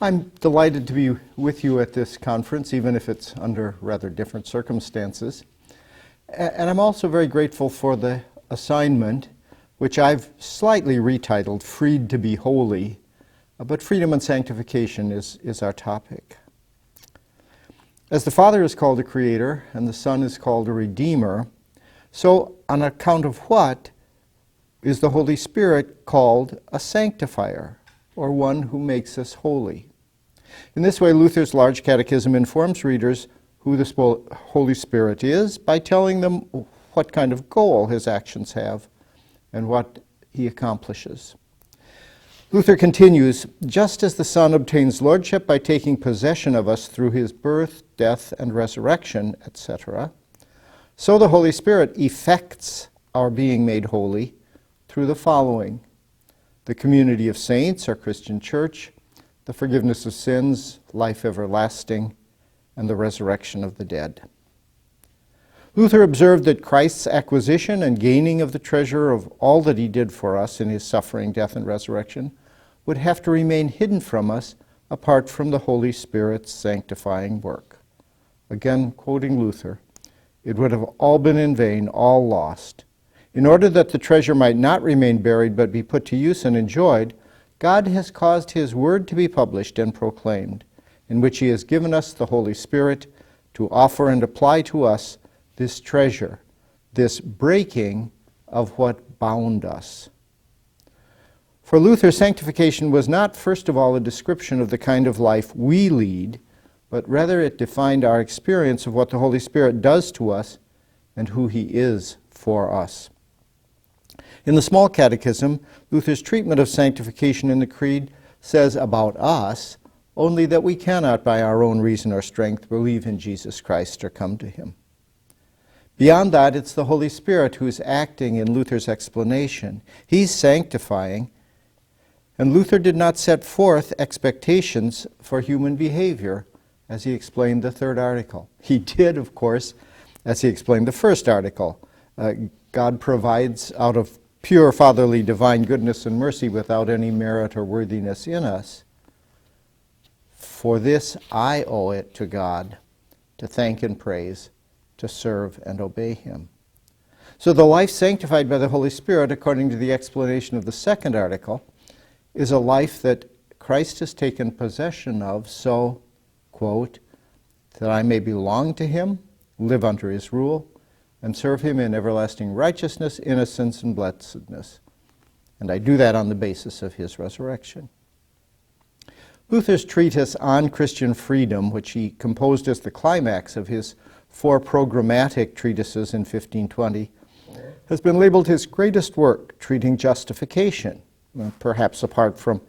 I'm delighted to be with you at this conference, even if it's under rather different circumstances. And I'm also very grateful for the assignment, which I've slightly retitled Freed to be Holy, but freedom and sanctification is, is our topic. As the Father is called a creator and the Son is called a redeemer, so on account of what is the Holy Spirit called a sanctifier, or one who makes us holy? In this way, Luther's Large Catechism informs readers who the Holy Spirit is by telling them what kind of goal his actions have and what he accomplishes. Luther continues just as the Son obtains lordship by taking possession of us through his birth, death, and resurrection, etc., so the Holy Spirit effects our being made holy through the following the community of saints, our Christian church, the forgiveness of sins, life everlasting, and the resurrection of the dead. Luther observed that Christ's acquisition and gaining of the treasure of all that he did for us in his suffering, death, and resurrection would have to remain hidden from us apart from the Holy Spirit's sanctifying work. Again, quoting Luther, it would have all been in vain, all lost. In order that the treasure might not remain buried but be put to use and enjoyed, God has caused His Word to be published and proclaimed, in which He has given us the Holy Spirit to offer and apply to us this treasure, this breaking of what bound us. For Luther, sanctification was not, first of all, a description of the kind of life we lead, but rather it defined our experience of what the Holy Spirit does to us and who He is for us. In the Small Catechism, Luther's treatment of sanctification in the Creed says about us only that we cannot, by our own reason or strength, believe in Jesus Christ or come to Him. Beyond that, it's the Holy Spirit who's acting in Luther's explanation. He's sanctifying, and Luther did not set forth expectations for human behavior as he explained the third article. He did, of course, as he explained the first article. Uh, God provides out of pure fatherly divine goodness and mercy without any merit or worthiness in us. For this I owe it to God to thank and praise, to serve and obey Him. So the life sanctified by the Holy Spirit, according to the explanation of the second article, is a life that Christ has taken possession of, so, quote, that I may belong to Him, live under His rule, and serve him in everlasting righteousness, innocence, and blessedness. And I do that on the basis of his resurrection. Luther's treatise on Christian freedom, which he composed as the climax of his four programmatic treatises in 1520, has been labeled his greatest work treating justification, perhaps apart from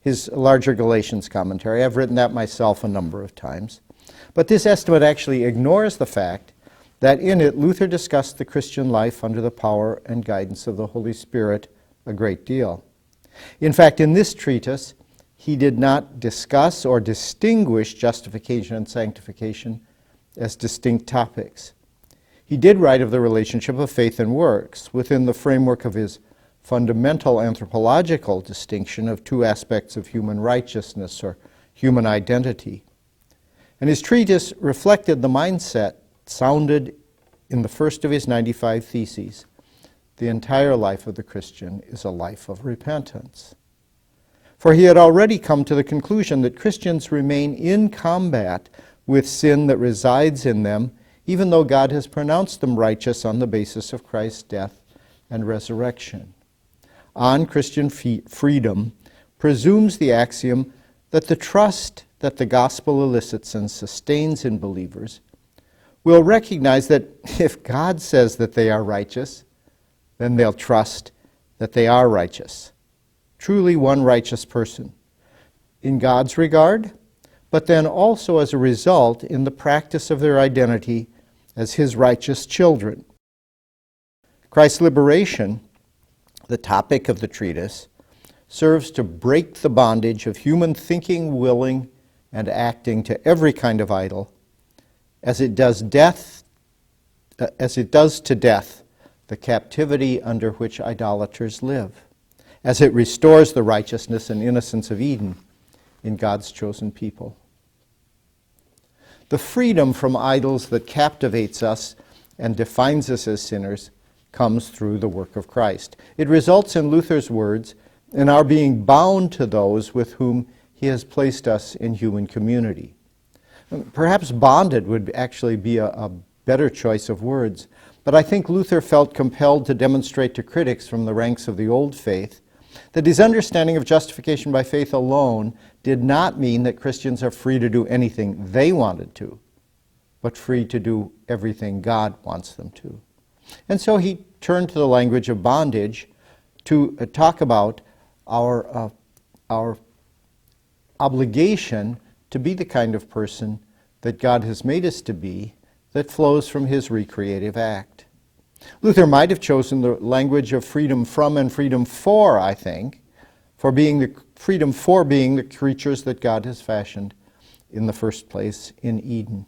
his larger Galatians commentary. I've written that myself a number of times. But this estimate actually ignores the fact that in it Luther discussed the Christian life under the power and guidance of the Holy Spirit a great deal. In fact, in this treatise, he did not discuss or distinguish justification and sanctification as distinct topics. He did write of the relationship of faith and works within the framework of his fundamental anthropological distinction of two aspects of human righteousness or human identity. And his treatise reflected the mindset sounded in the first of his 95 Theses. The entire life of the Christian is a life of repentance. For he had already come to the conclusion that Christians remain in combat with sin that resides in them, even though God has pronounced them righteous on the basis of Christ's death and resurrection. On Christian freedom presumes the axiom that the trust that the gospel elicits and sustains in believers will recognize that if God says that they are righteous, then they'll trust that they are righteous. Truly one righteous person in God's regard, but then also as a result in the practice of their identity as His righteous children. Christ's liberation, the topic of the treatise, serves to break the bondage of human thinking, willing, and acting to every kind of idol as it does death, uh, as it does to death, the captivity under which idolaters live, as it restores the righteousness and innocence of Eden in God's chosen people. The freedom from idols that captivates us and defines us as sinners comes through the work of Christ. It results in Luther's words in our being bound to those with whom he has placed us in human community. Perhaps bonded would actually be a, a better choice of words, but I think Luther felt compelled to demonstrate to critics from the ranks of the old faith that his understanding of justification by faith alone did not mean that Christians are free to do anything they wanted to, but free to do everything God wants them to. And so he turned to the language of bondage to uh, talk about our, uh, our obligation to be the kind of person that God has made us to be that flows from his recreative act. Luther might have chosen the language of freedom from and freedom for, I think, for being the freedom for being the creatures that God has fashioned in the first place in Eden.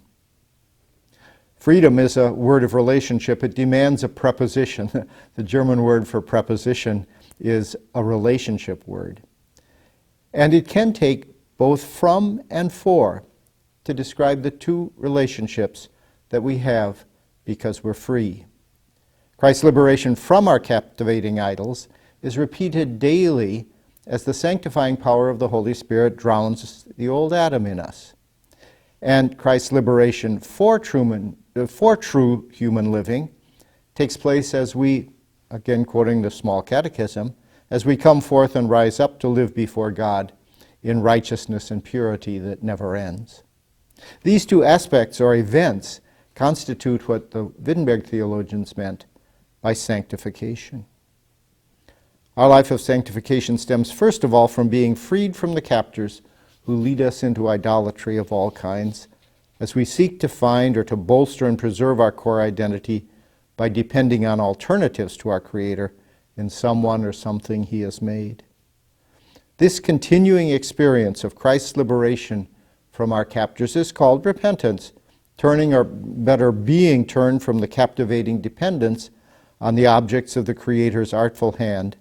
Freedom is a word of relationship. It demands a preposition. the German word for preposition is a relationship word. And it can take both from and for to describe the two relationships that we have because we're free. Christ's liberation from our captivating idols is repeated daily as the sanctifying power of the Holy Spirit drowns the old Adam in us. And Christ's liberation for true, uh, for true human living takes place as we, again quoting the small catechism, as we come forth and rise up to live before God in righteousness and purity that never ends. These two aspects or events constitute what the Wittenberg theologians meant by sanctification. Our life of sanctification stems first of all from being freed from the captors who lead us into idolatry of all kinds, as we seek to find or to bolster and preserve our core identity by depending on alternatives to our Creator in someone or something He has made. This continuing experience of Christ's liberation from our captors is called repentance, turning or better being turned from the captivating dependence on the objects of the Creator's artful hand,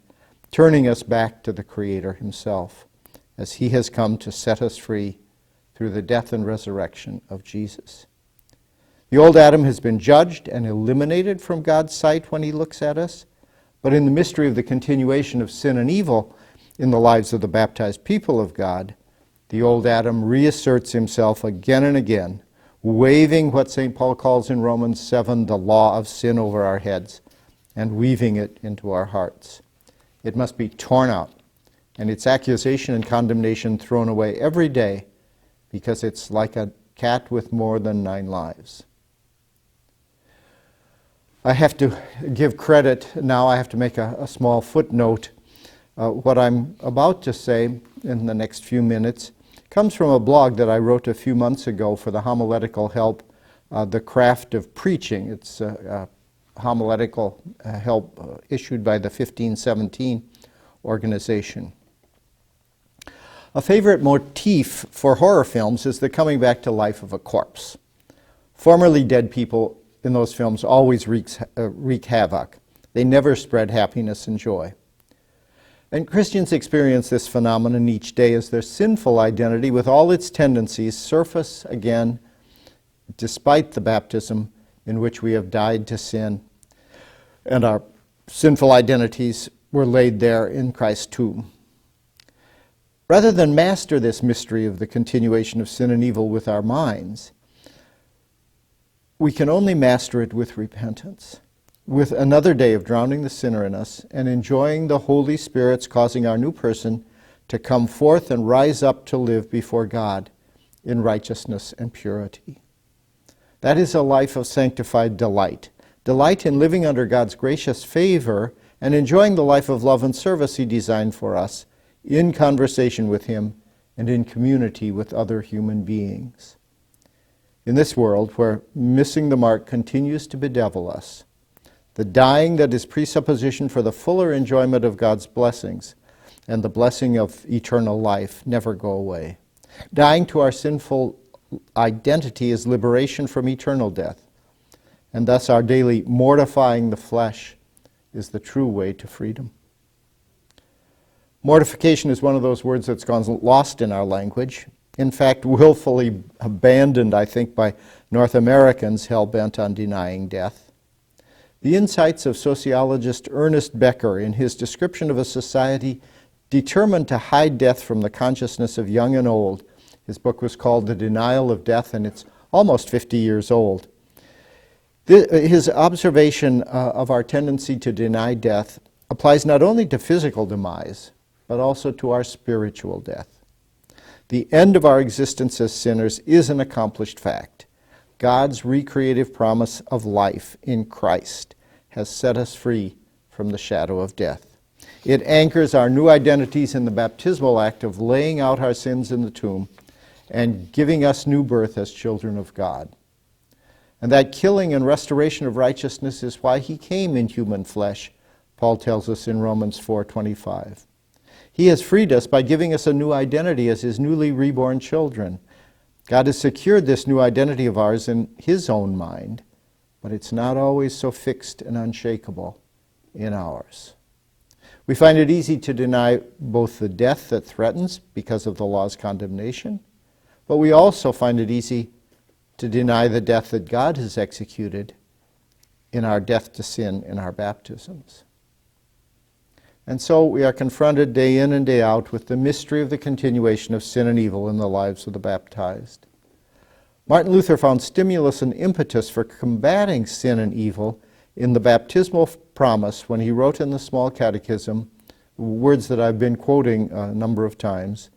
turning us back to the Creator Himself, as He has come to set us free through the death and resurrection of Jesus. The old Adam has been judged and eliminated from God's sight when He looks at us, but in the mystery of the continuation of sin and evil in the lives of the baptized people of God, the old Adam reasserts himself again and again, waving what St. Paul calls in Romans 7 the law of sin over our heads and weaving it into our hearts. It must be torn out, and its accusation and condemnation thrown away every day because it's like a cat with more than nine lives. I have to give credit now, I have to make a, a small footnote. Uh, what I'm about to say in the next few minutes comes from a blog that I wrote a few months ago for the homiletical help, uh, The Craft of Preaching. It's a homiletical uh, help uh, issued by the 1517 organization. A favorite motif for horror films is the coming back to life of a corpse. Formerly dead people in those films always wreaks, uh, wreak havoc. They never spread happiness and joy. And Christians experience this phenomenon each day as their sinful identity, with all its tendencies, surface again despite the baptism in which we have died to sin and our sinful identities were laid there in Christ's tomb. Rather than master this mystery of the continuation of sin and evil with our minds, we can only master it with repentance, with another day of drowning the sinner in us and enjoying the Holy Spirit's causing our new person to come forth and rise up to live before God in righteousness and purity. That is a life of sanctified delight delight in living under God's gracious favor, and enjoying the life of love and service He designed for us in conversation with Him and in community with other human beings. In this world where missing the mark continues to bedevil us, the dying that is presupposition for the fuller enjoyment of God's blessings and the blessing of eternal life never go away. Dying to our sinful identity is liberation from eternal death and thus our daily mortifying the flesh is the true way to freedom. Mortification is one of those words that's gone lost in our language. In fact, willfully abandoned, I think, by North Americans hell bent on denying death. The insights of sociologist Ernest Becker in his description of a society determined to hide death from the consciousness of young and old. His book was called The Denial of Death, and it's almost 50 years old. His observation uh, of our tendency to deny death applies not only to physical demise, but also to our spiritual death. The end of our existence as sinners is an accomplished fact. God's recreative promise of life in Christ has set us free from the shadow of death. It anchors our new identities in the baptismal act of laying out our sins in the tomb and giving us new birth as children of God. And that killing and restoration of righteousness is why he came in human flesh, Paul tells us in Romans 4:25. He has freed us by giving us a new identity as his newly reborn children. God has secured this new identity of ours in his own mind, but it's not always so fixed and unshakable in ours. We find it easy to deny both the death that threatens because of the law's condemnation, but we also find it easy to deny the death that God has executed in our death to sin in our baptisms. And so we are confronted day in and day out with the mystery of the continuation of sin and evil in the lives of the baptized. Martin Luther found stimulus and impetus for combating sin and evil in the baptismal promise when he wrote in the Small Catechism words that I've been quoting a number of times.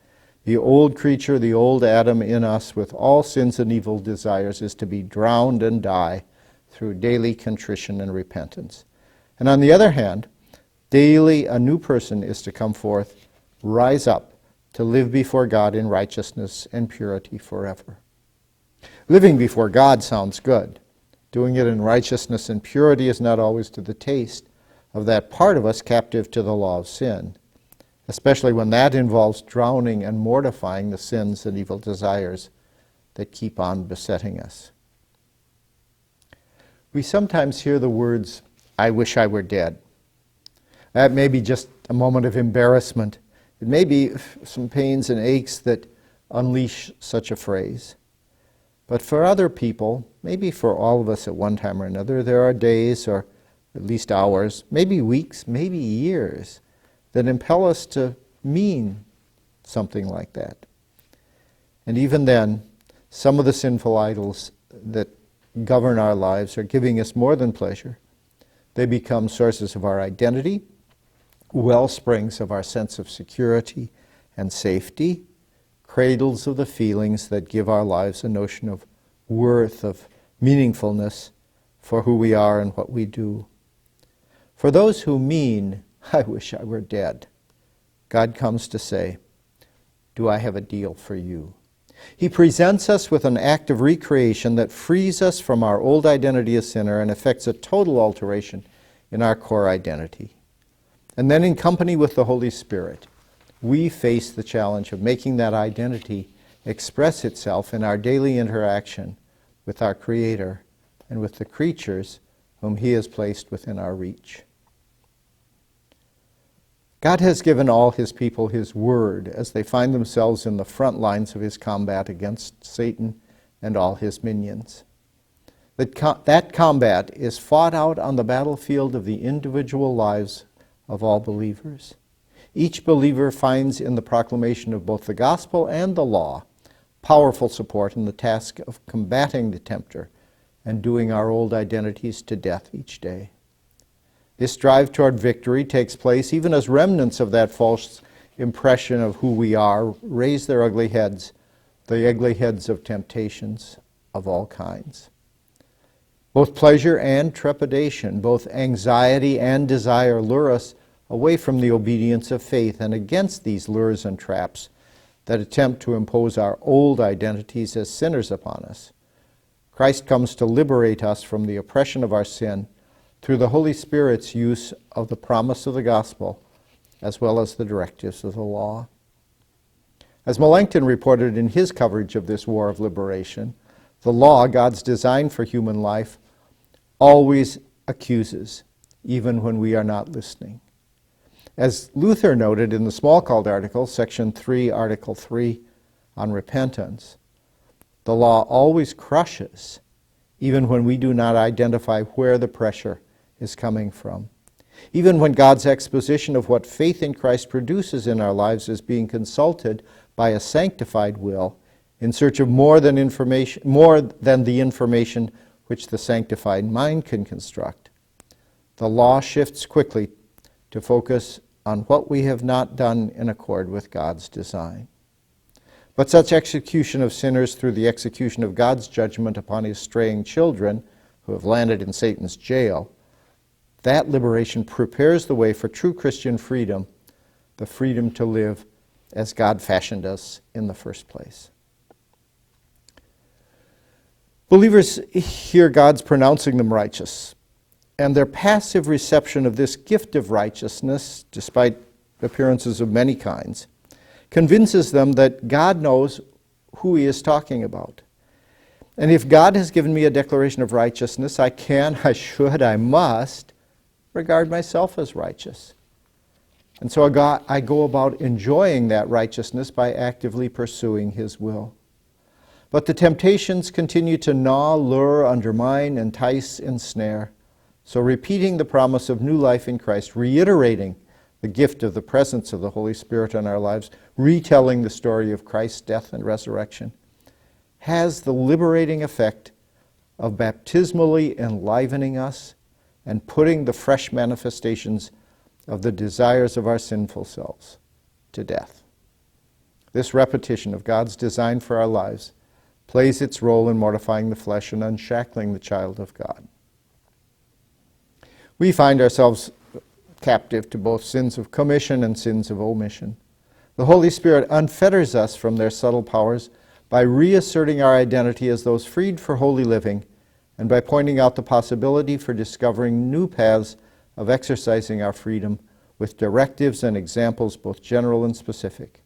The old creature, the old Adam in us, with all sins and evil desires, is to be drowned and die through daily contrition and repentance. And on the other hand, Daily, a new person is to come forth, rise up, to live before God in righteousness and purity forever. Living before God sounds good. Doing it in righteousness and purity is not always to the taste of that part of us captive to the law of sin, especially when that involves drowning and mortifying the sins and evil desires that keep on besetting us. We sometimes hear the words, I wish I were dead. That may be just a moment of embarrassment. It may be some pains and aches that unleash such a phrase. But for other people, maybe for all of us at one time or another, there are days or at least hours, maybe weeks, maybe years, that impel us to mean something like that. And even then, some of the sinful idols that govern our lives are giving us more than pleasure. They become sources of our identity, well springs of our sense of security and safety, cradles of the feelings that give our lives a notion of worth, of meaningfulness for who we are and what we do. For those who mean, I wish I were dead, God comes to say, Do I have a deal for you? He presents us with an act of recreation that frees us from our old identity as sinner and effects a total alteration in our core identity. And then, in company with the Holy Spirit, we face the challenge of making that identity express itself in our daily interaction with our Creator and with the creatures whom He has placed within our reach. God has given all His people His Word as they find themselves in the front lines of His combat against Satan and all his minions. That, that combat is fought out on the battlefield of the individual lives of all believers. Each believer finds in the proclamation of both the gospel and the law powerful support in the task of combating the tempter and doing our old identities to death each day. This drive toward victory takes place even as remnants of that false impression of who we are raise their ugly heads, the ugly heads of temptations of all kinds. Both pleasure and trepidation, both anxiety and desire lure us away from the obedience of faith and against these lures and traps that attempt to impose our old identities as sinners upon us. Christ comes to liberate us from the oppression of our sin through the Holy Spirit's use of the promise of the gospel as well as the directives of the law. As Melanchthon reported in his coverage of this war of liberation, the law, God's design for human life, always accuses, even when we are not listening. As Luther noted in the Smalcald article, section 3, article 3 on repentance, the law always crushes, even when we do not identify where the pressure is coming from. Even when God's exposition of what faith in Christ produces in our lives is being consulted by a sanctified will in search of more than information more than the information which the sanctified mind can construct. The law shifts quickly to focus on what we have not done in accord with God's design. But such execution of sinners through the execution of God's judgment upon his straying children who have landed in Satan's jail, that liberation prepares the way for true Christian freedom, the freedom to live as God fashioned us in the first place. Believers hear God's pronouncing them righteous, and their passive reception of this gift of righteousness, despite appearances of many kinds, convinces them that God knows who He is talking about. And if God has given me a declaration of righteousness, I can, I should, I must regard myself as righteous. And so I, go about enjoying that righteousness by actively pursuing His will. But the temptations continue to gnaw, lure, undermine, entice, ensnare. So, repeating the promise of new life in Christ, reiterating the gift of the presence of the Holy Spirit in our lives, retelling the story of Christ's death and resurrection, has the liberating effect of baptismally enlivening us and putting the fresh manifestations of the desires of our sinful selves to death. This repetition of God's design for our lives plays its role in mortifying the flesh and unshackling the child of God. We find ourselves captive to both sins of commission and sins of omission. The Holy Spirit unfetters us from their subtle powers by reasserting our identity as those freed for holy living and by pointing out the possibility for discovering new paths of exercising our freedom with directives and examples both general and specific.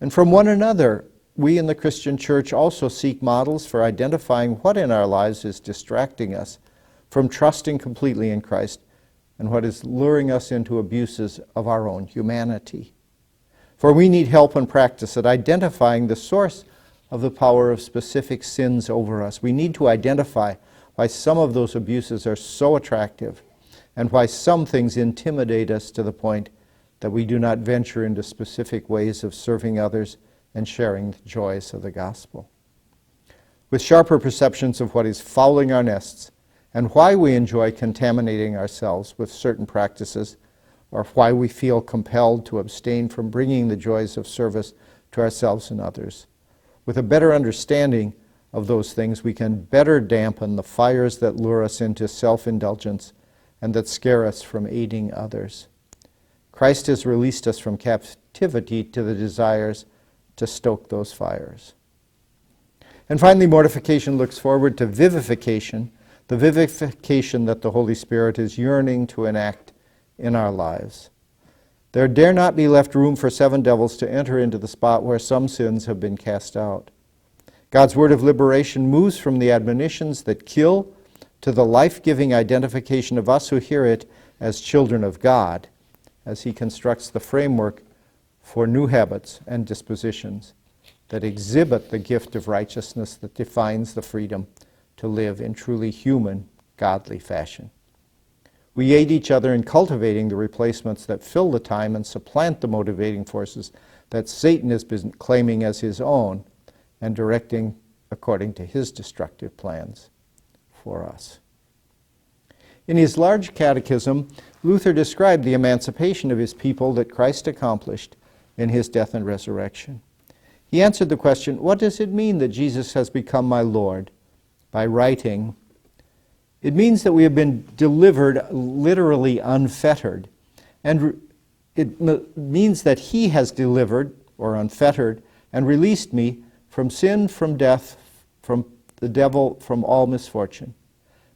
And from one another, we in the Christian church also seek models for identifying what in our lives is distracting us from trusting completely in Christ and what is luring us into abuses of our own humanity. For we need help and practice at identifying the source of the power of specific sins over us. We need to identify why some of those abuses are so attractive and why some things intimidate us to the point that we do not venture into specific ways of serving others and sharing the joys of the gospel. With sharper perceptions of what is fouling our nests, and why we enjoy contaminating ourselves with certain practices, or why we feel compelled to abstain from bringing the joys of service to ourselves and others. With a better understanding of those things, we can better dampen the fires that lure us into self indulgence and that scare us from aiding others. Christ has released us from captivity to the desires to stoke those fires. And finally, mortification looks forward to vivification the vivification that the Holy Spirit is yearning to enact in our lives. There dare not be left room for seven devils to enter into the spot where some sins have been cast out. God's word of liberation moves from the admonitions that kill to the life giving identification of us who hear it as children of God as He constructs the framework for new habits and dispositions that exhibit the gift of righteousness that defines the freedom to live in truly human, godly fashion. We aid each other in cultivating the replacements that fill the time and supplant the motivating forces that Satan has been claiming as his own and directing according to his destructive plans for us. In his large catechism, Luther described the emancipation of his people that Christ accomplished in his death and resurrection. He answered the question what does it mean that Jesus has become my Lord? By writing, it means that we have been delivered literally unfettered. And it means that He has delivered or unfettered and released me from sin, from death, from the devil, from all misfortune.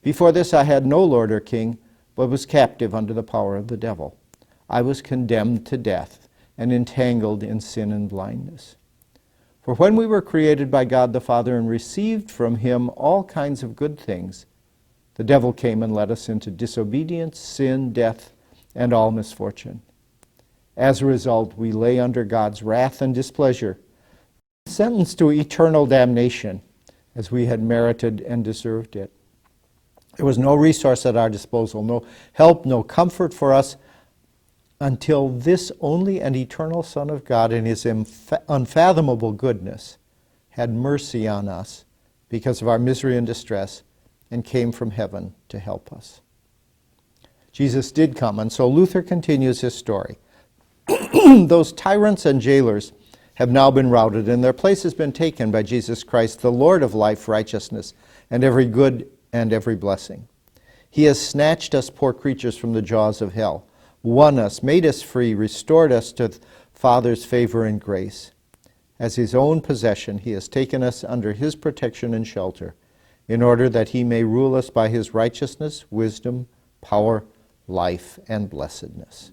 Before this, I had no Lord or King, but was captive under the power of the devil. I was condemned to death and entangled in sin and blindness. For when we were created by God the Father and received from Him all kinds of good things, the devil came and led us into disobedience, sin, death, and all misfortune. As a result, we lay under God's wrath and displeasure, sentenced to eternal damnation, as we had merited and deserved it. There was no resource at our disposal, no help, no comfort for us until this only and eternal Son of God, in his unfathomable goodness, had mercy on us because of our misery and distress and came from heaven to help us. Jesus did come, and so Luther continues his story. Those tyrants and jailers have now been routed, and their place has been taken by Jesus Christ, the Lord of life, righteousness, and every good and every blessing. He has snatched us poor creatures from the jaws of hell, won us, made us free, restored us to Father's favor and grace. As his own possession, he has taken us under his protection and shelter, in order that he may rule us by his righteousness, wisdom, power, life, and blessedness.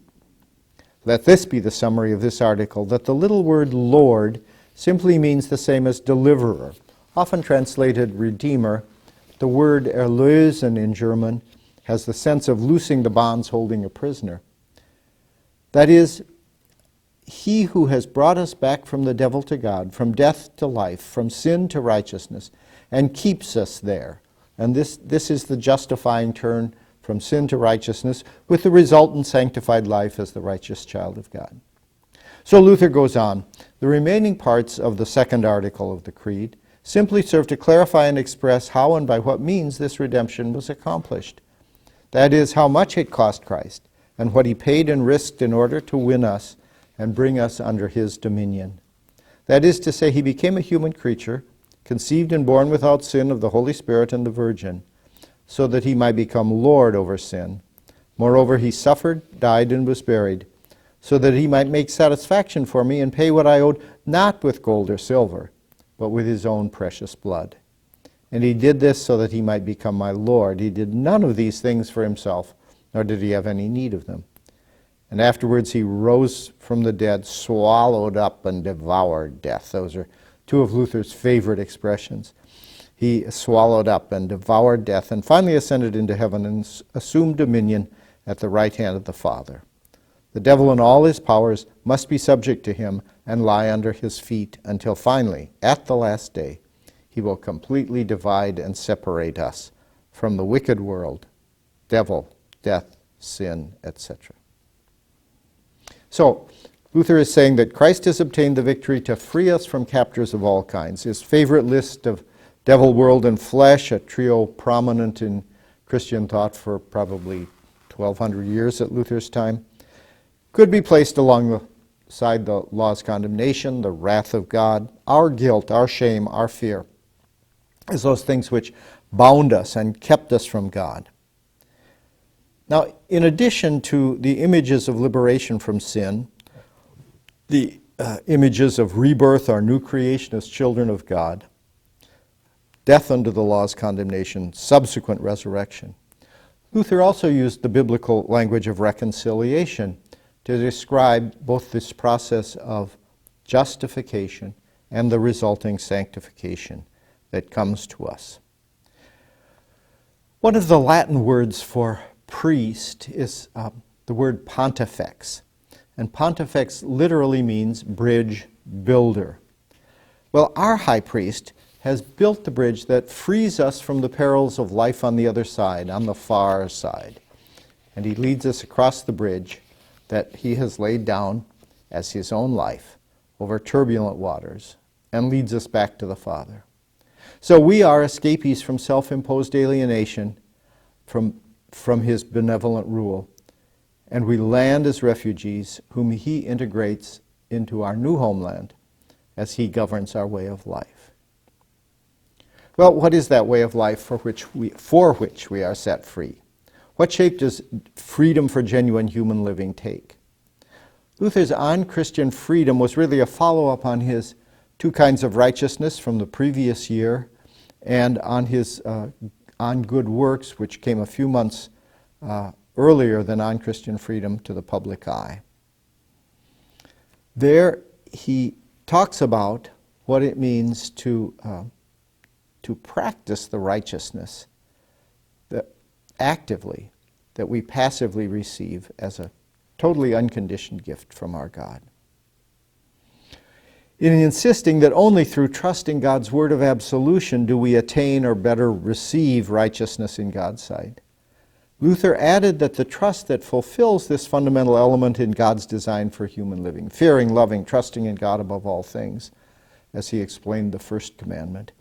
Let this be the summary of this article that the little word Lord simply means the same as deliverer, often translated redeemer. The word erlösen in German has the sense of loosing the bonds holding a prisoner. That is, he who has brought us back from the devil to God, from death to life, from sin to righteousness, and keeps us there. And this, this is the justifying turn from sin to righteousness, with the resultant sanctified life as the righteous child of God. So Luther goes on. The remaining parts of the second article of the Creed simply serve to clarify and express how and by what means this redemption was accomplished. That is, how much it cost Christ, and what he paid and risked in order to win us and bring us under his dominion. That is to say, he became a human creature, conceived and born without sin of the Holy Spirit and the Virgin so that he might become Lord over sin. Moreover, he suffered, died, and was buried, so that he might make satisfaction for me and pay what I owed not with gold or silver, but with his own precious blood. And he did this so that he might become my Lord. He did none of these things for himself, nor did he have any need of them. And afterwards he rose from the dead, swallowed up and devoured death. Those are two of Luther's favorite expressions he swallowed up and devoured death, and finally ascended into heaven and assumed dominion at the right hand of the Father. The devil and all his powers must be subject to him and lie under his feet until finally, at the last day, he will completely divide and separate us from the wicked world, devil, death, sin, etc. So, Luther is saying that Christ has obtained the victory to free us from captors of all kinds. His favorite list of Devil, World, and Flesh, a trio prominent in Christian thought for probably 1200 years at Luther's time, could be placed alongside the law's condemnation, the wrath of God, our guilt, our shame, our fear, as those things which bound us and kept us from God. Now, in addition to the images of liberation from sin, the uh, images of rebirth, our new creation as children of God, death under the law's condemnation, subsequent resurrection. Luther also used the biblical language of reconciliation to describe both this process of justification and the resulting sanctification that comes to us. One of the Latin words for priest is uh, the word pontifex, and pontifex literally means bridge builder. Well, our high priest has built the bridge that frees us from the perils of life on the other side, on the far side. And he leads us across the bridge that he has laid down as his own life over turbulent waters and leads us back to the Father. So we are escapees from self imposed alienation from, from his benevolent rule, and we land as refugees whom he integrates into our new homeland as he governs our way of life. Well, what is that way of life for which we, for which we are set free? What shape does freedom for genuine human living take? Luther's on Christian freedom was really a follow up on his two kinds of righteousness from the previous year and on his uh, on good works, which came a few months uh, earlier than on Christian freedom to the public eye. There he talks about what it means to uh, to practice the righteousness that actively that we passively receive as a totally unconditioned gift from our God. In insisting that only through trusting God's word of absolution do we attain or better receive righteousness in God's sight, Luther added that the trust that fulfills this fundamental element in God's design for human living, fearing, loving, trusting in God above all things, as he explained the first commandment,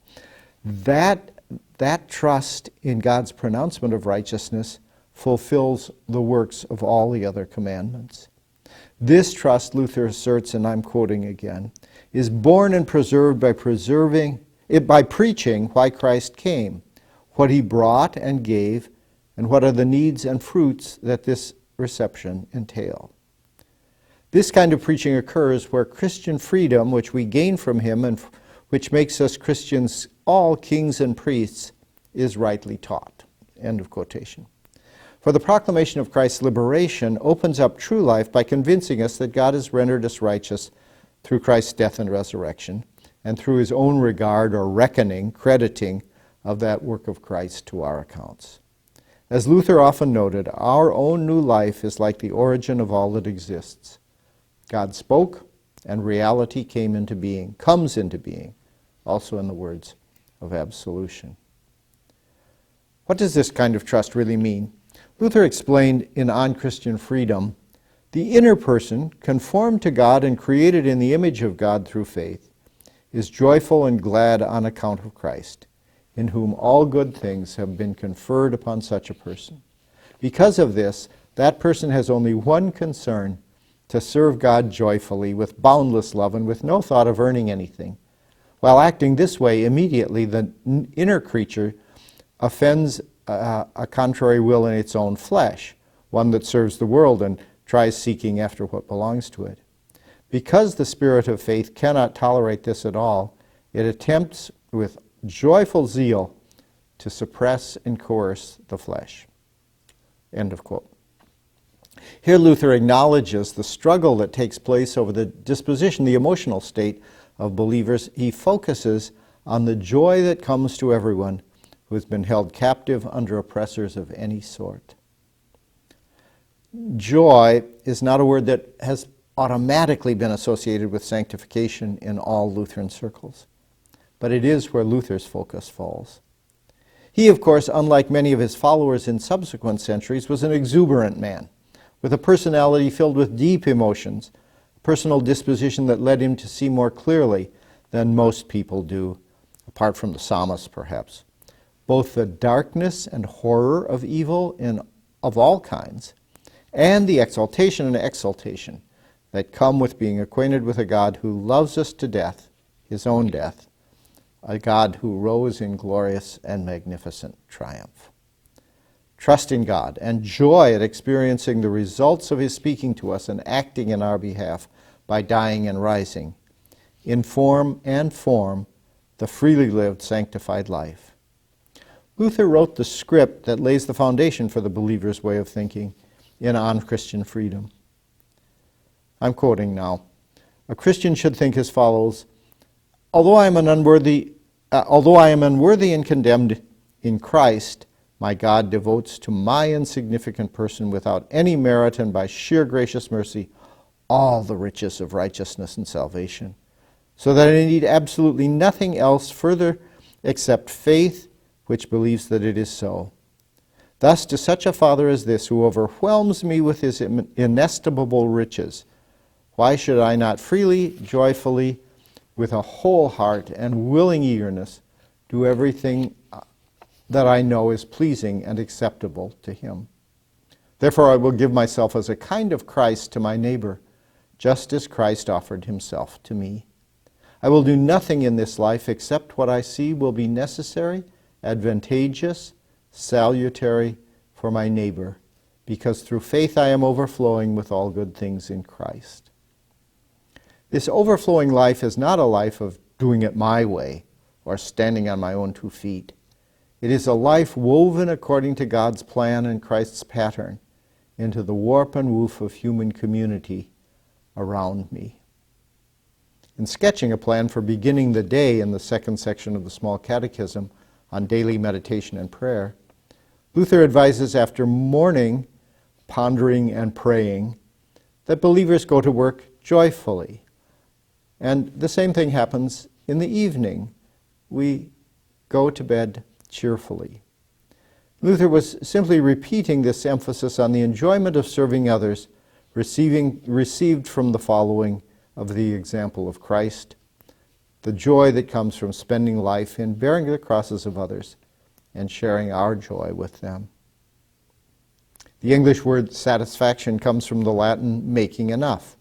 that, that trust in God's pronouncement of righteousness fulfills the works of all the other commandments. This trust, Luther asserts, and I'm quoting again, is born and preserved by preserving it by preaching why Christ came, what he brought and gave, and what are the needs and fruits that this reception entail. This kind of preaching occurs where Christian freedom, which we gain from him and which makes us Christians all kings and priests, is rightly taught. End of quotation. For the proclamation of Christ's liberation opens up true life by convincing us that God has rendered us righteous through Christ's death and resurrection, and through his own regard or reckoning, crediting of that work of Christ to our accounts. As Luther often noted, our own new life is like the origin of all that exists. God spoke, and reality came into being, comes into being, also in the words of absolution. What does this kind of trust really mean? Luther explained in On Christian Freedom the inner person, conformed to God and created in the image of God through faith, is joyful and glad on account of Christ, in whom all good things have been conferred upon such a person. Because of this, that person has only one concern to serve God joyfully with boundless love and with no thought of earning anything. While acting this way, immediately the inner creature offends a, a contrary will in its own flesh, one that serves the world and tries seeking after what belongs to it. Because the spirit of faith cannot tolerate this at all, it attempts with joyful zeal to suppress and coerce the flesh. End of quote. Here, Luther acknowledges the struggle that takes place over the disposition, the emotional state of believers. He focuses on the joy that comes to everyone who has been held captive under oppressors of any sort. Joy is not a word that has automatically been associated with sanctification in all Lutheran circles, but it is where Luther's focus falls. He, of course, unlike many of his followers in subsequent centuries, was an exuberant man with a personality filled with deep emotions, a personal disposition that led him to see more clearly than most people do, apart from the psalmists, perhaps both the darkness and horror of evil in, of all kinds, and the exaltation and exaltation that come with being acquainted with a God who loves us to death, his own death, a God who rose in glorious and magnificent triumph. Trust in God and joy at experiencing the results of his speaking to us and acting in our behalf by dying and rising, inform and form the freely lived sanctified life Luther wrote the script that lays the foundation for the believer's way of thinking in On Christian Freedom. I'm quoting now. A Christian should think as follows Although I am an unworthy, uh, although I am unworthy and condemned in Christ, my God devotes to my insignificant person without any merit and by sheer gracious mercy all the riches of righteousness and salvation, so that I need absolutely nothing else further except faith which believes that it is so. Thus, to such a Father as this, who overwhelms me with his inestimable riches, why should I not freely, joyfully, with a whole heart and willing eagerness, do everything uh, that I know is pleasing and acceptable to him? Therefore, I will give myself as a kind of Christ to my neighbor, just as Christ offered himself to me. I will do nothing in this life except what I see will be necessary advantageous, salutary for my neighbor, because through faith I am overflowing with all good things in Christ. This overflowing life is not a life of doing it my way or standing on my own two feet. It is a life woven according to God's plan and Christ's pattern into the warp and woof of human community around me. In sketching a plan for beginning the day in the second section of the Small Catechism, on daily meditation and prayer, Luther advises after morning, pondering, and praying, that believers go to work joyfully. And the same thing happens in the evening. We go to bed cheerfully. Luther was simply repeating this emphasis on the enjoyment of serving others, receiving, received from the following of the example of Christ, the joy that comes from spending life in bearing the crosses of others and sharing our joy with them. The English word satisfaction comes from the Latin making enough,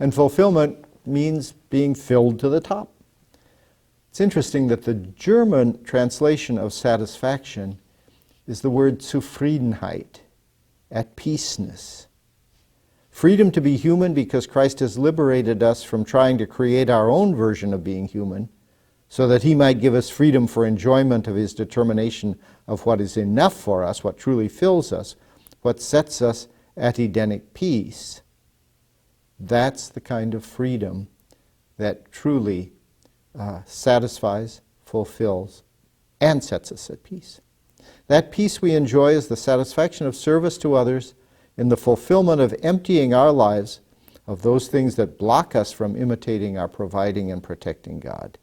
and fulfillment means being filled to the top. It's interesting that the German translation of satisfaction is the word Zufriedenheit, at peaceness. Freedom to be human because Christ has liberated us from trying to create our own version of being human, so that he might give us freedom for enjoyment of his determination of what is enough for us, what truly fills us, what sets us at Edenic peace. That's the kind of freedom that truly uh, satisfies, fulfills, and sets us at peace. That peace we enjoy is the satisfaction of service to others in the fulfillment of emptying our lives of those things that block us from imitating our providing and protecting God.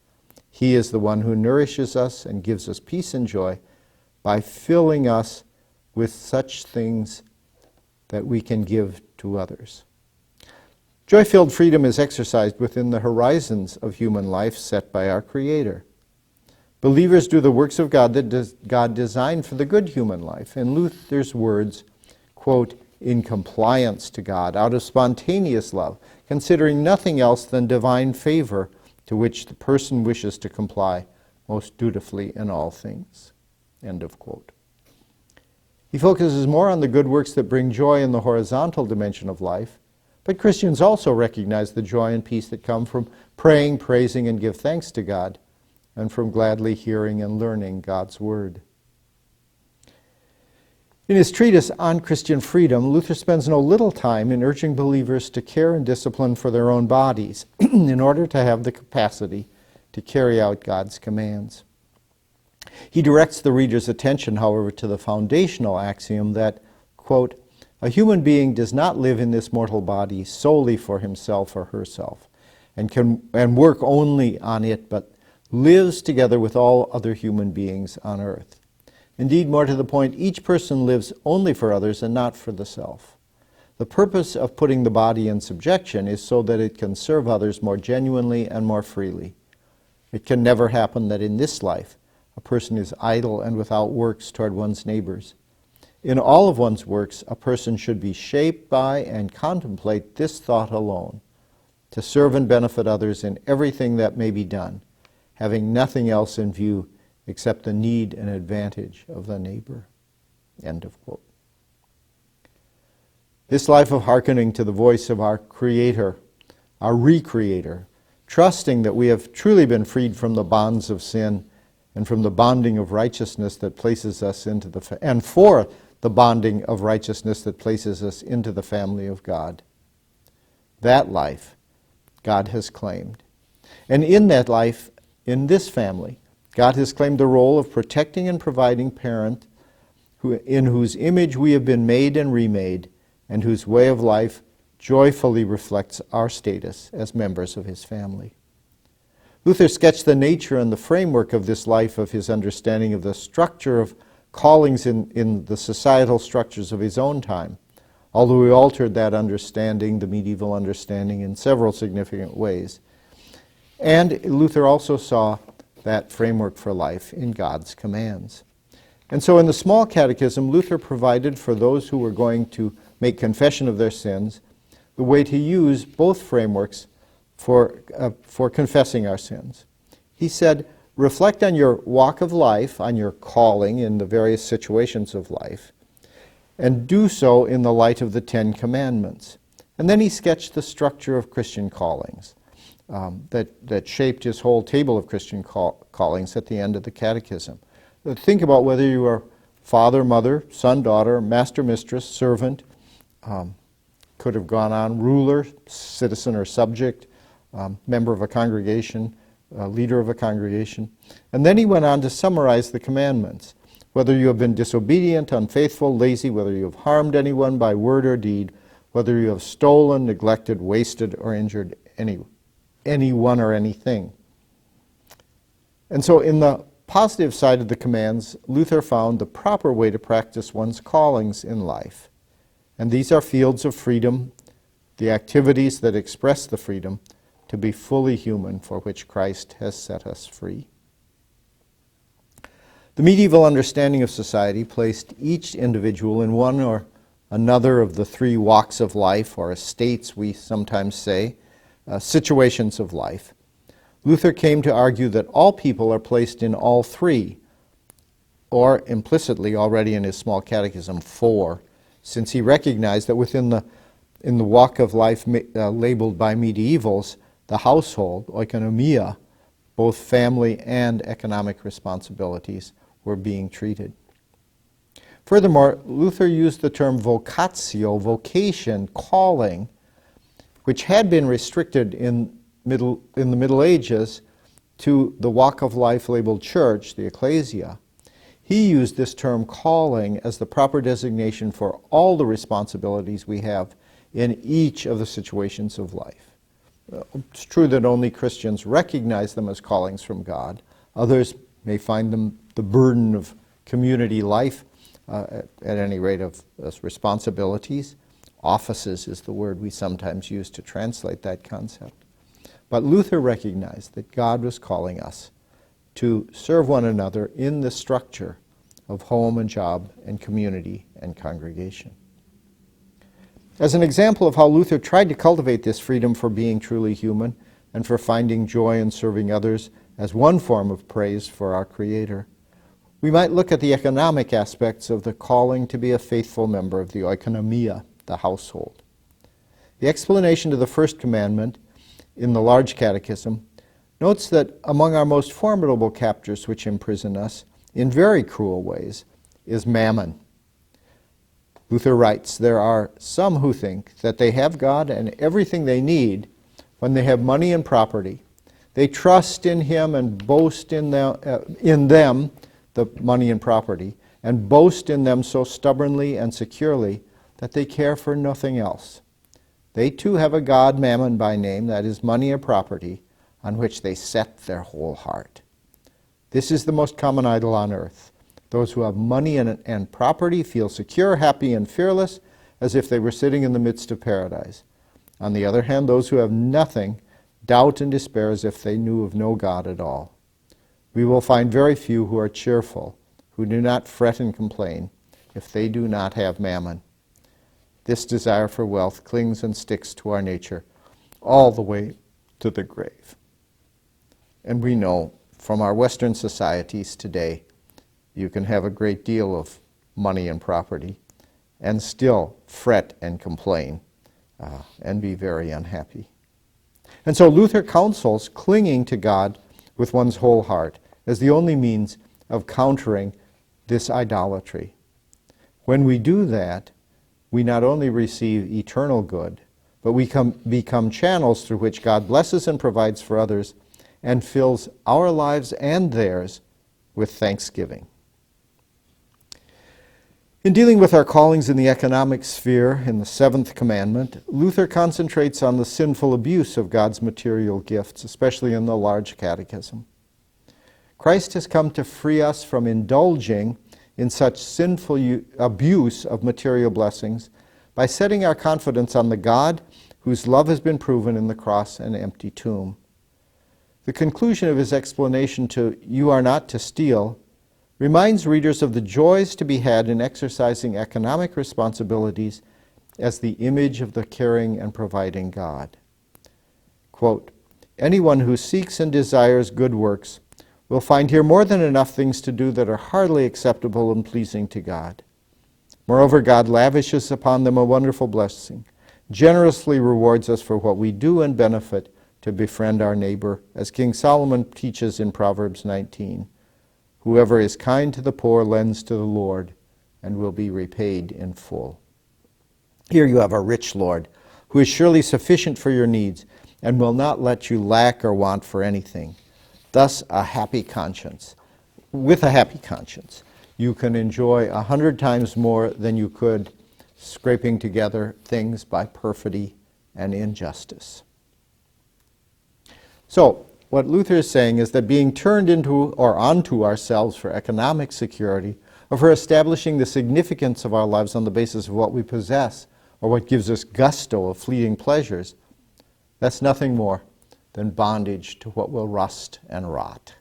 He is the one who nourishes us and gives us peace and joy by filling us with such things that we can give to others. Joy filled freedom is exercised within the horizons of human life set by our Creator. Believers do the works of God that God designed for the good human life. In Luther's words, quote, in compliance to God, out of spontaneous love, considering nothing else than divine favor to which the person wishes to comply most dutifully in all things. End of quote. He focuses more on the good works that bring joy in the horizontal dimension of life but Christians also recognize the joy and peace that come from praying, praising, and give thanks to God, and from gladly hearing and learning God's Word. In his treatise on Christian freedom, Luther spends no little time in urging believers to care and discipline for their own bodies in order to have the capacity to carry out God's commands. He directs the reader's attention, however, to the foundational axiom that, quote, a human being does not live in this mortal body solely for himself or herself and can and work only on it, but lives together with all other human beings on earth. Indeed, more to the point, each person lives only for others and not for the self. The purpose of putting the body in subjection is so that it can serve others more genuinely and more freely. It can never happen that in this life a person is idle and without works toward one's neighbors. In all of one's works, a person should be shaped by and contemplate this thought alone to serve and benefit others in everything that may be done, having nothing else in view except the need and advantage of the neighbor. End of quote. This life of hearkening to the voice of our Creator, our Recreator, trusting that we have truly been freed from the bonds of sin and from the bonding of righteousness that places us into the, fa- and for the bonding of righteousness that places us into the family of God. That life God has claimed. And in that life, in this family, God has claimed the role of protecting and providing parent who, in whose image we have been made and remade and whose way of life joyfully reflects our status as members of his family. Luther sketched the nature and the framework of this life of his understanding of the structure of callings in, in the societal structures of his own time, although he altered that understanding, the medieval understanding, in several significant ways. And Luther also saw that framework for life in God's commands. And so in the small catechism, Luther provided for those who were going to make confession of their sins the way to use both frameworks for, uh, for confessing our sins. He said, reflect on your walk of life, on your calling in the various situations of life, and do so in the light of the Ten Commandments. And then he sketched the structure of Christian callings um, that, that shaped his whole table of Christian call, callings at the end of the Catechism. Uh, think about whether you are father, mother, son, daughter, master, mistress, servant, um, could have gone on, ruler, citizen or subject, um, member of a congregation, uh, leader of a congregation. And then he went on to summarize the commandments. Whether you have been disobedient, unfaithful, lazy, whether you have harmed anyone by word or deed, whether you have stolen, neglected, wasted, or injured any, anyone or anything. And so, in the positive side of the commands, Luther found the proper way to practice one's callings in life. And these are fields of freedom, the activities that express the freedom to be fully human for which Christ has set us free. The medieval understanding of society placed each individual in one or another of the three walks of life, or estates, we sometimes say, uh, situations of life. Luther came to argue that all people are placed in all three, or implicitly already in his small catechism, four, since he recognized that within the in the walk of life uh, labeled by medievals, the household, oikonomia, both family and economic responsibilities, were being treated. Furthermore, Luther used the term vocatio, vocation, calling, which had been restricted in, middle, in the Middle Ages to the walk of life labeled church, the ecclesia. He used this term calling as the proper designation for all the responsibilities we have in each of the situations of life. It's true that only Christians recognize them as callings from God. Others may find them the burden of community life, uh, at, at, any rate, of responsibilities. Offices is the word we sometimes use to translate that concept. But Luther recognized that God was calling us to serve one another in the structure of home and job and community and congregation. As an example of how Luther tried to cultivate this freedom for being truly human and for finding joy in serving others as one form of praise for our Creator, we might look at the economic aspects of the calling to be a faithful member of the oikonomia, the household. The explanation to the first commandment in the large catechism notes that among our most formidable captors which imprison us, in very cruel ways, is mammon. Luther writes There are some who think that they have God and everything they need when they have money and property. They trust in Him and boast in them, uh, in them, the money and property, and boast in them so stubbornly and securely that they care for nothing else. They too have a God, Mammon by name, that is money or property, on which they set their whole heart. This is the most common idol on earth. Those who have money and, and property feel secure, happy, and fearless, as if they were sitting in the midst of paradise. On the other hand, those who have nothing doubt and despair as if they knew of no God at all. We will find very few who are cheerful, who do not fret and complain, if they do not have mammon. This desire for wealth clings and sticks to our nature all the way to the grave. And we know from our Western societies today you can have a great deal of money and property and still fret and complain uh, and be very unhappy. And so Luther counsels clinging to God with one's whole heart as the only means of countering this idolatry. When we do that, we not only receive eternal good, but we come, become channels through which God blesses and provides for others and fills our lives and theirs with thanksgiving. In dealing with our callings in the economic sphere in the seventh commandment, Luther concentrates on the sinful abuse of God's material gifts, especially in the large catechism. Christ has come to free us from indulging in such sinful u- abuse of material blessings by setting our confidence on the God whose love has been proven in the cross and empty tomb. The conclusion of his explanation to You are not to steal reminds readers of the joys to be had in exercising economic responsibilities as the image of the caring and providing God. Quote, Anyone who seeks and desires good works will find here more than enough things to do that are hardly acceptable and pleasing to God. Moreover, God lavishes upon them a wonderful blessing, generously rewards us for what we do and benefit to befriend our neighbor, as King Solomon teaches in Proverbs 19. Whoever is kind to the poor lends to the Lord and will be repaid in full. Here you have a rich Lord who is surely sufficient for your needs and will not let you lack or want for anything. Thus, a happy conscience. With a happy conscience, you can enjoy a hundred times more than you could scraping together things by perfidy and injustice. So, what Luther is saying is that being turned into or onto ourselves for economic security, or for establishing the significance of our lives on the basis of what we possess, or what gives us gusto of fleeting pleasures, that's nothing more than bondage to what will rust and rot.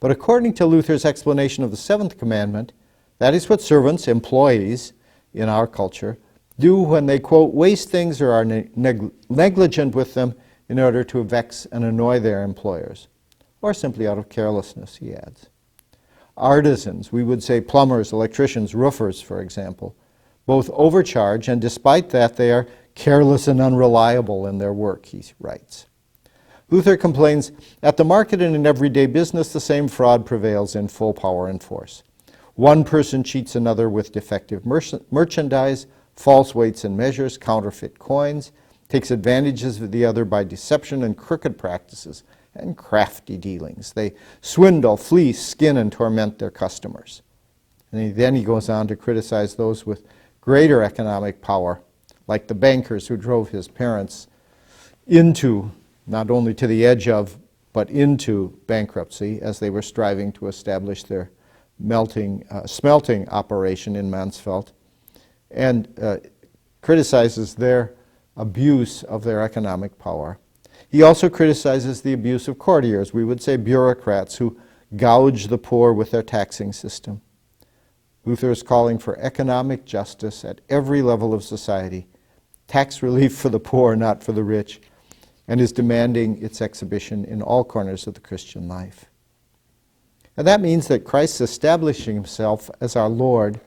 But according to Luther's explanation of the seventh commandment, that is what servants, employees in our culture, do when they, quote, waste things or are neg- negligent with them in order to vex and annoy their employers, or simply out of carelessness, he adds. Artisans, we would say plumbers, electricians, roofers, for example, both overcharge, and despite that, they are careless and unreliable in their work, he writes. Luther complains at the market and in everyday business, the same fraud prevails in full power and force. One person cheats another with defective merchandise, false weights and measures, counterfeit coins, takes advantages of the other by deception and crooked practices and crafty dealings. They swindle, fleece, skin, and torment their customers. And he, then he goes on to criticize those with greater economic power, like the bankers who drove his parents into, not only to the edge of, but into bankruptcy as they were striving to establish their melting, uh, smelting operation in Mansfeld, and uh, criticizes their abuse of their economic power. He also criticizes the abuse of courtiers, we would say bureaucrats, who gouge the poor with their taxing system. Luther is calling for economic justice at every level of society, tax relief for the poor, not for the rich, and is demanding its exhibition in all corners of the Christian life. And that means that Christ establishing himself as our Lord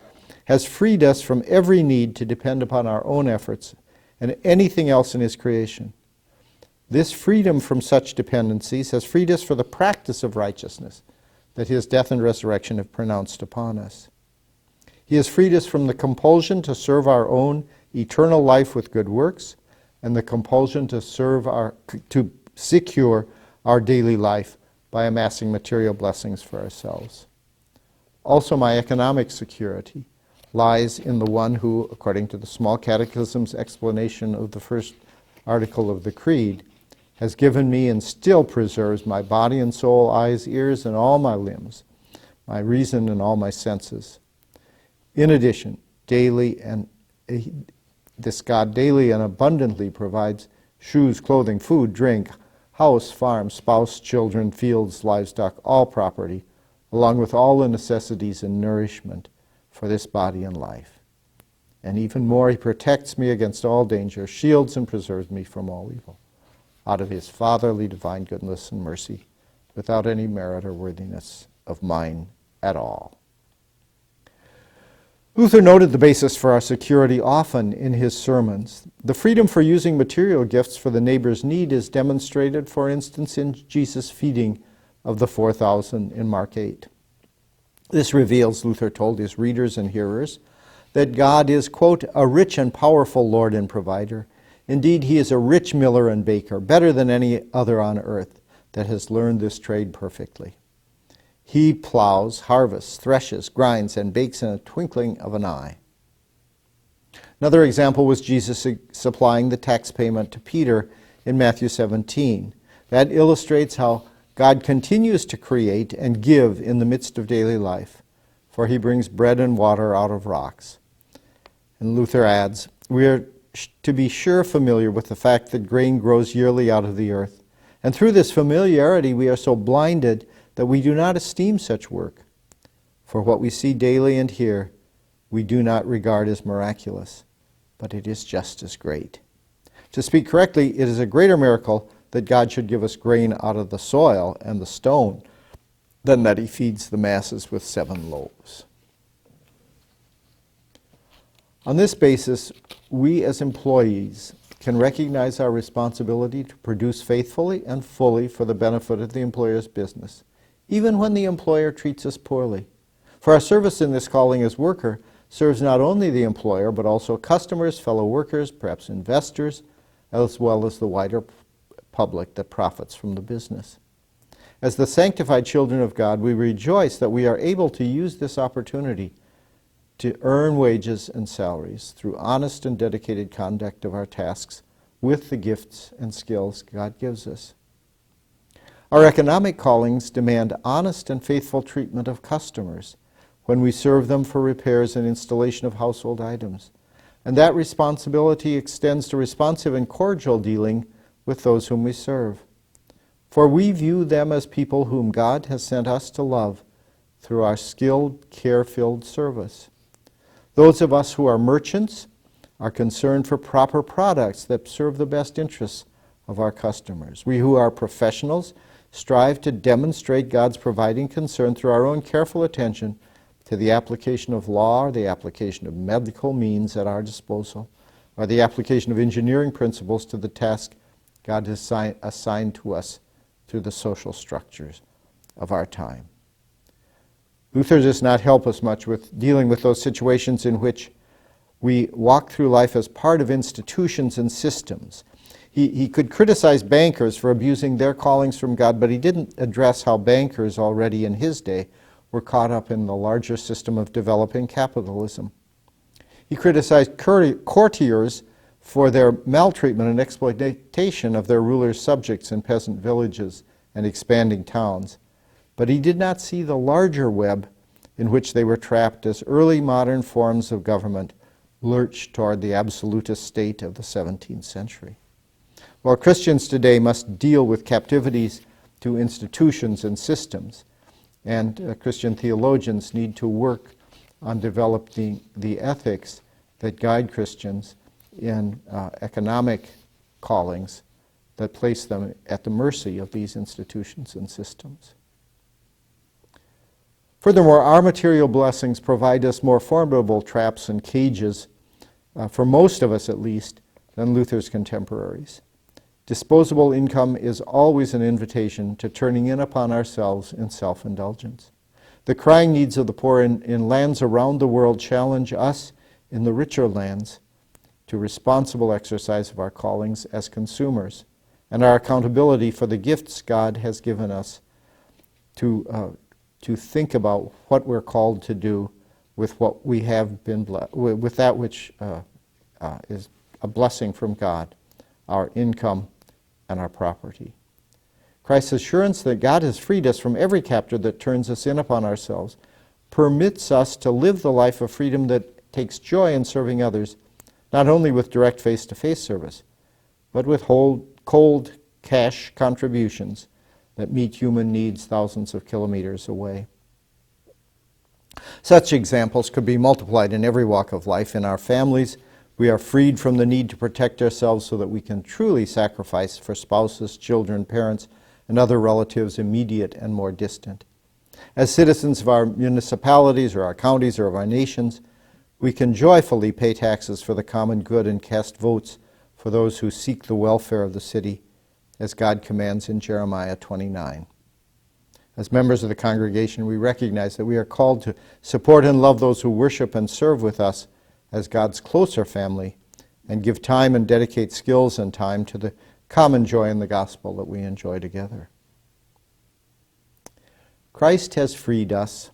has freed us from every need to depend upon our own efforts and anything else in his creation. This freedom from such dependencies has freed us for the practice of righteousness that his death and resurrection have pronounced upon us. He has freed us from the compulsion to serve our own eternal life with good works and the compulsion to serve our to secure our daily life by amassing material blessings for ourselves. Also, my economic security lies in the one who, according to the Small Catechism's explanation of the first article of the Creed, has given me and still preserves my body and soul, eyes, ears, and all my limbs, my reason and all my senses. In addition, daily and this God daily and abundantly provides shoes, clothing, food, drink, house, farm, spouse, children, fields, livestock, all property, along with all the necessities and nourishment for this body and life. And even more, he protects me against all danger, shields and preserves me from all evil, out of his fatherly divine goodness and mercy, without any merit or worthiness of mine at all. Luther noted the basis for our security often in his sermons. The freedom for using material gifts for the neighbor's need is demonstrated, for instance, in Jesus' feeding of the 4,000 in Mark 8. This reveals, Luther told his readers and hearers, that God is, quote, a rich and powerful Lord and provider. Indeed, he is a rich miller and baker, better than any other on earth that has learned this trade perfectly. He plows, harvests, threshes, grinds, and bakes in a twinkling of an eye. Another example was Jesus supplying the tax payment to Peter in Matthew 17. That illustrates how God continues to create and give in the midst of daily life, for he brings bread and water out of rocks. And Luther adds, We are to be sure familiar with the fact that grain grows yearly out of the earth. And through this familiarity, we are so blinded that we do not esteem such work. For what we see daily and hear, we do not regard as miraculous, but it is just as great. To speak correctly, it is a greater miracle that God should give us grain out of the soil and the stone than that He feeds the masses with seven loaves. On this basis, we as employees can recognize our responsibility to produce faithfully and fully for the benefit of the employer's business even when the employer treats us poorly. For our service in this calling as worker serves not only the employer, but also customers, fellow workers, perhaps investors, as well as the wider public that profits from the business. As the sanctified children of God, we rejoice that we are able to use this opportunity to earn wages and salaries through honest and dedicated conduct of our tasks with the gifts and skills God gives us. Our economic callings demand honest and faithful treatment of customers when we serve them for repairs and installation of household items. And that responsibility extends to responsive and cordial dealing with those whom we serve. For we view them as people whom God has sent us to love through our skilled, care filled service. Those of us who are merchants are concerned for proper products that serve the best interests of our customers. We who are professionals strive to demonstrate God's providing concern through our own careful attention to the application of law or the application of medical means at our disposal or the application of engineering principles to the task God has assigned to us through the social structures of our time. Luther does not help us much with dealing with those situations in which we walk through life as part of institutions and systems. He, he could criticize bankers for abusing their callings from God, but he didn't address how bankers already in his day were caught up in the larger system of developing capitalism. He criticized courtiers for their maltreatment and exploitation of their rulers' subjects in peasant villages and expanding towns. But he did not see the larger web in which they were trapped as early modern forms of government lurched toward the absolutist state of the 17th century. While Christians today must deal with captivities to institutions and systems, and uh, Christian theologians need to work on developing the ethics that guide Christians in uh, economic callings that place them at the mercy of these institutions and systems. Furthermore, our material blessings provide us more formidable traps and cages, uh, for most of us at least, than Luther's contemporaries. Disposable income is always an invitation to turning in upon ourselves in self indulgence. The crying needs of the poor in, in lands around the world challenge us in the richer lands to responsible exercise of our callings as consumers and our accountability for the gifts God has given us to, uh, to think about what we're called to do with what we have been ble- with that which uh, uh, is a blessing from God, our income and our property. Christ's assurance that God has freed us from every captor that turns us in upon ourselves permits us to live the life of freedom that takes joy in serving others, not only with direct face to face service, but with cold cash contributions that meet human needs thousands of kilometers away. Such examples could be multiplied in every walk of life. In our families, we are freed from the need to protect ourselves so that we can truly sacrifice for spouses, children, parents, and other relatives immediate and more distant. As citizens of our municipalities or our counties or of our nations, we can joyfully pay taxes for the common good and cast votes for those who seek the welfare of the city as God commands in Jeremiah 29. As members of the congregation, we recognize that we are called to support and love those who worship and serve with us as God's closer family and give time and dedicate skills and time to the common joy in the gospel that we enjoy together. Christ has freed us,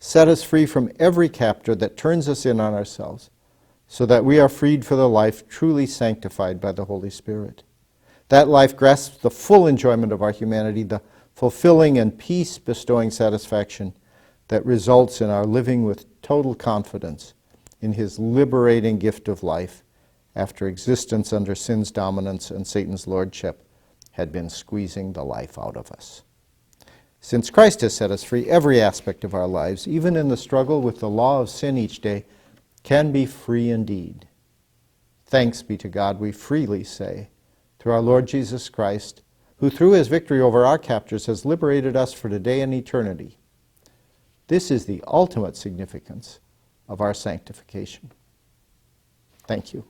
set us free from every captor that turns us in on ourselves, so that we are freed for the life truly sanctified by the Holy Spirit. That life grasps the full enjoyment of our humanity, the fulfilling and peace bestowing satisfaction that results in our living with total confidence in his liberating gift of life after existence under sin's dominance and Satan's lordship had been squeezing the life out of us. Since Christ has set us free, every aspect of our lives, even in the struggle with the law of sin each day, can be free indeed. Thanks be to God, we freely say through our Lord Jesus Christ, who through his victory over our captors has liberated us for today and eternity. This is the ultimate significance of our sanctification. Thank you.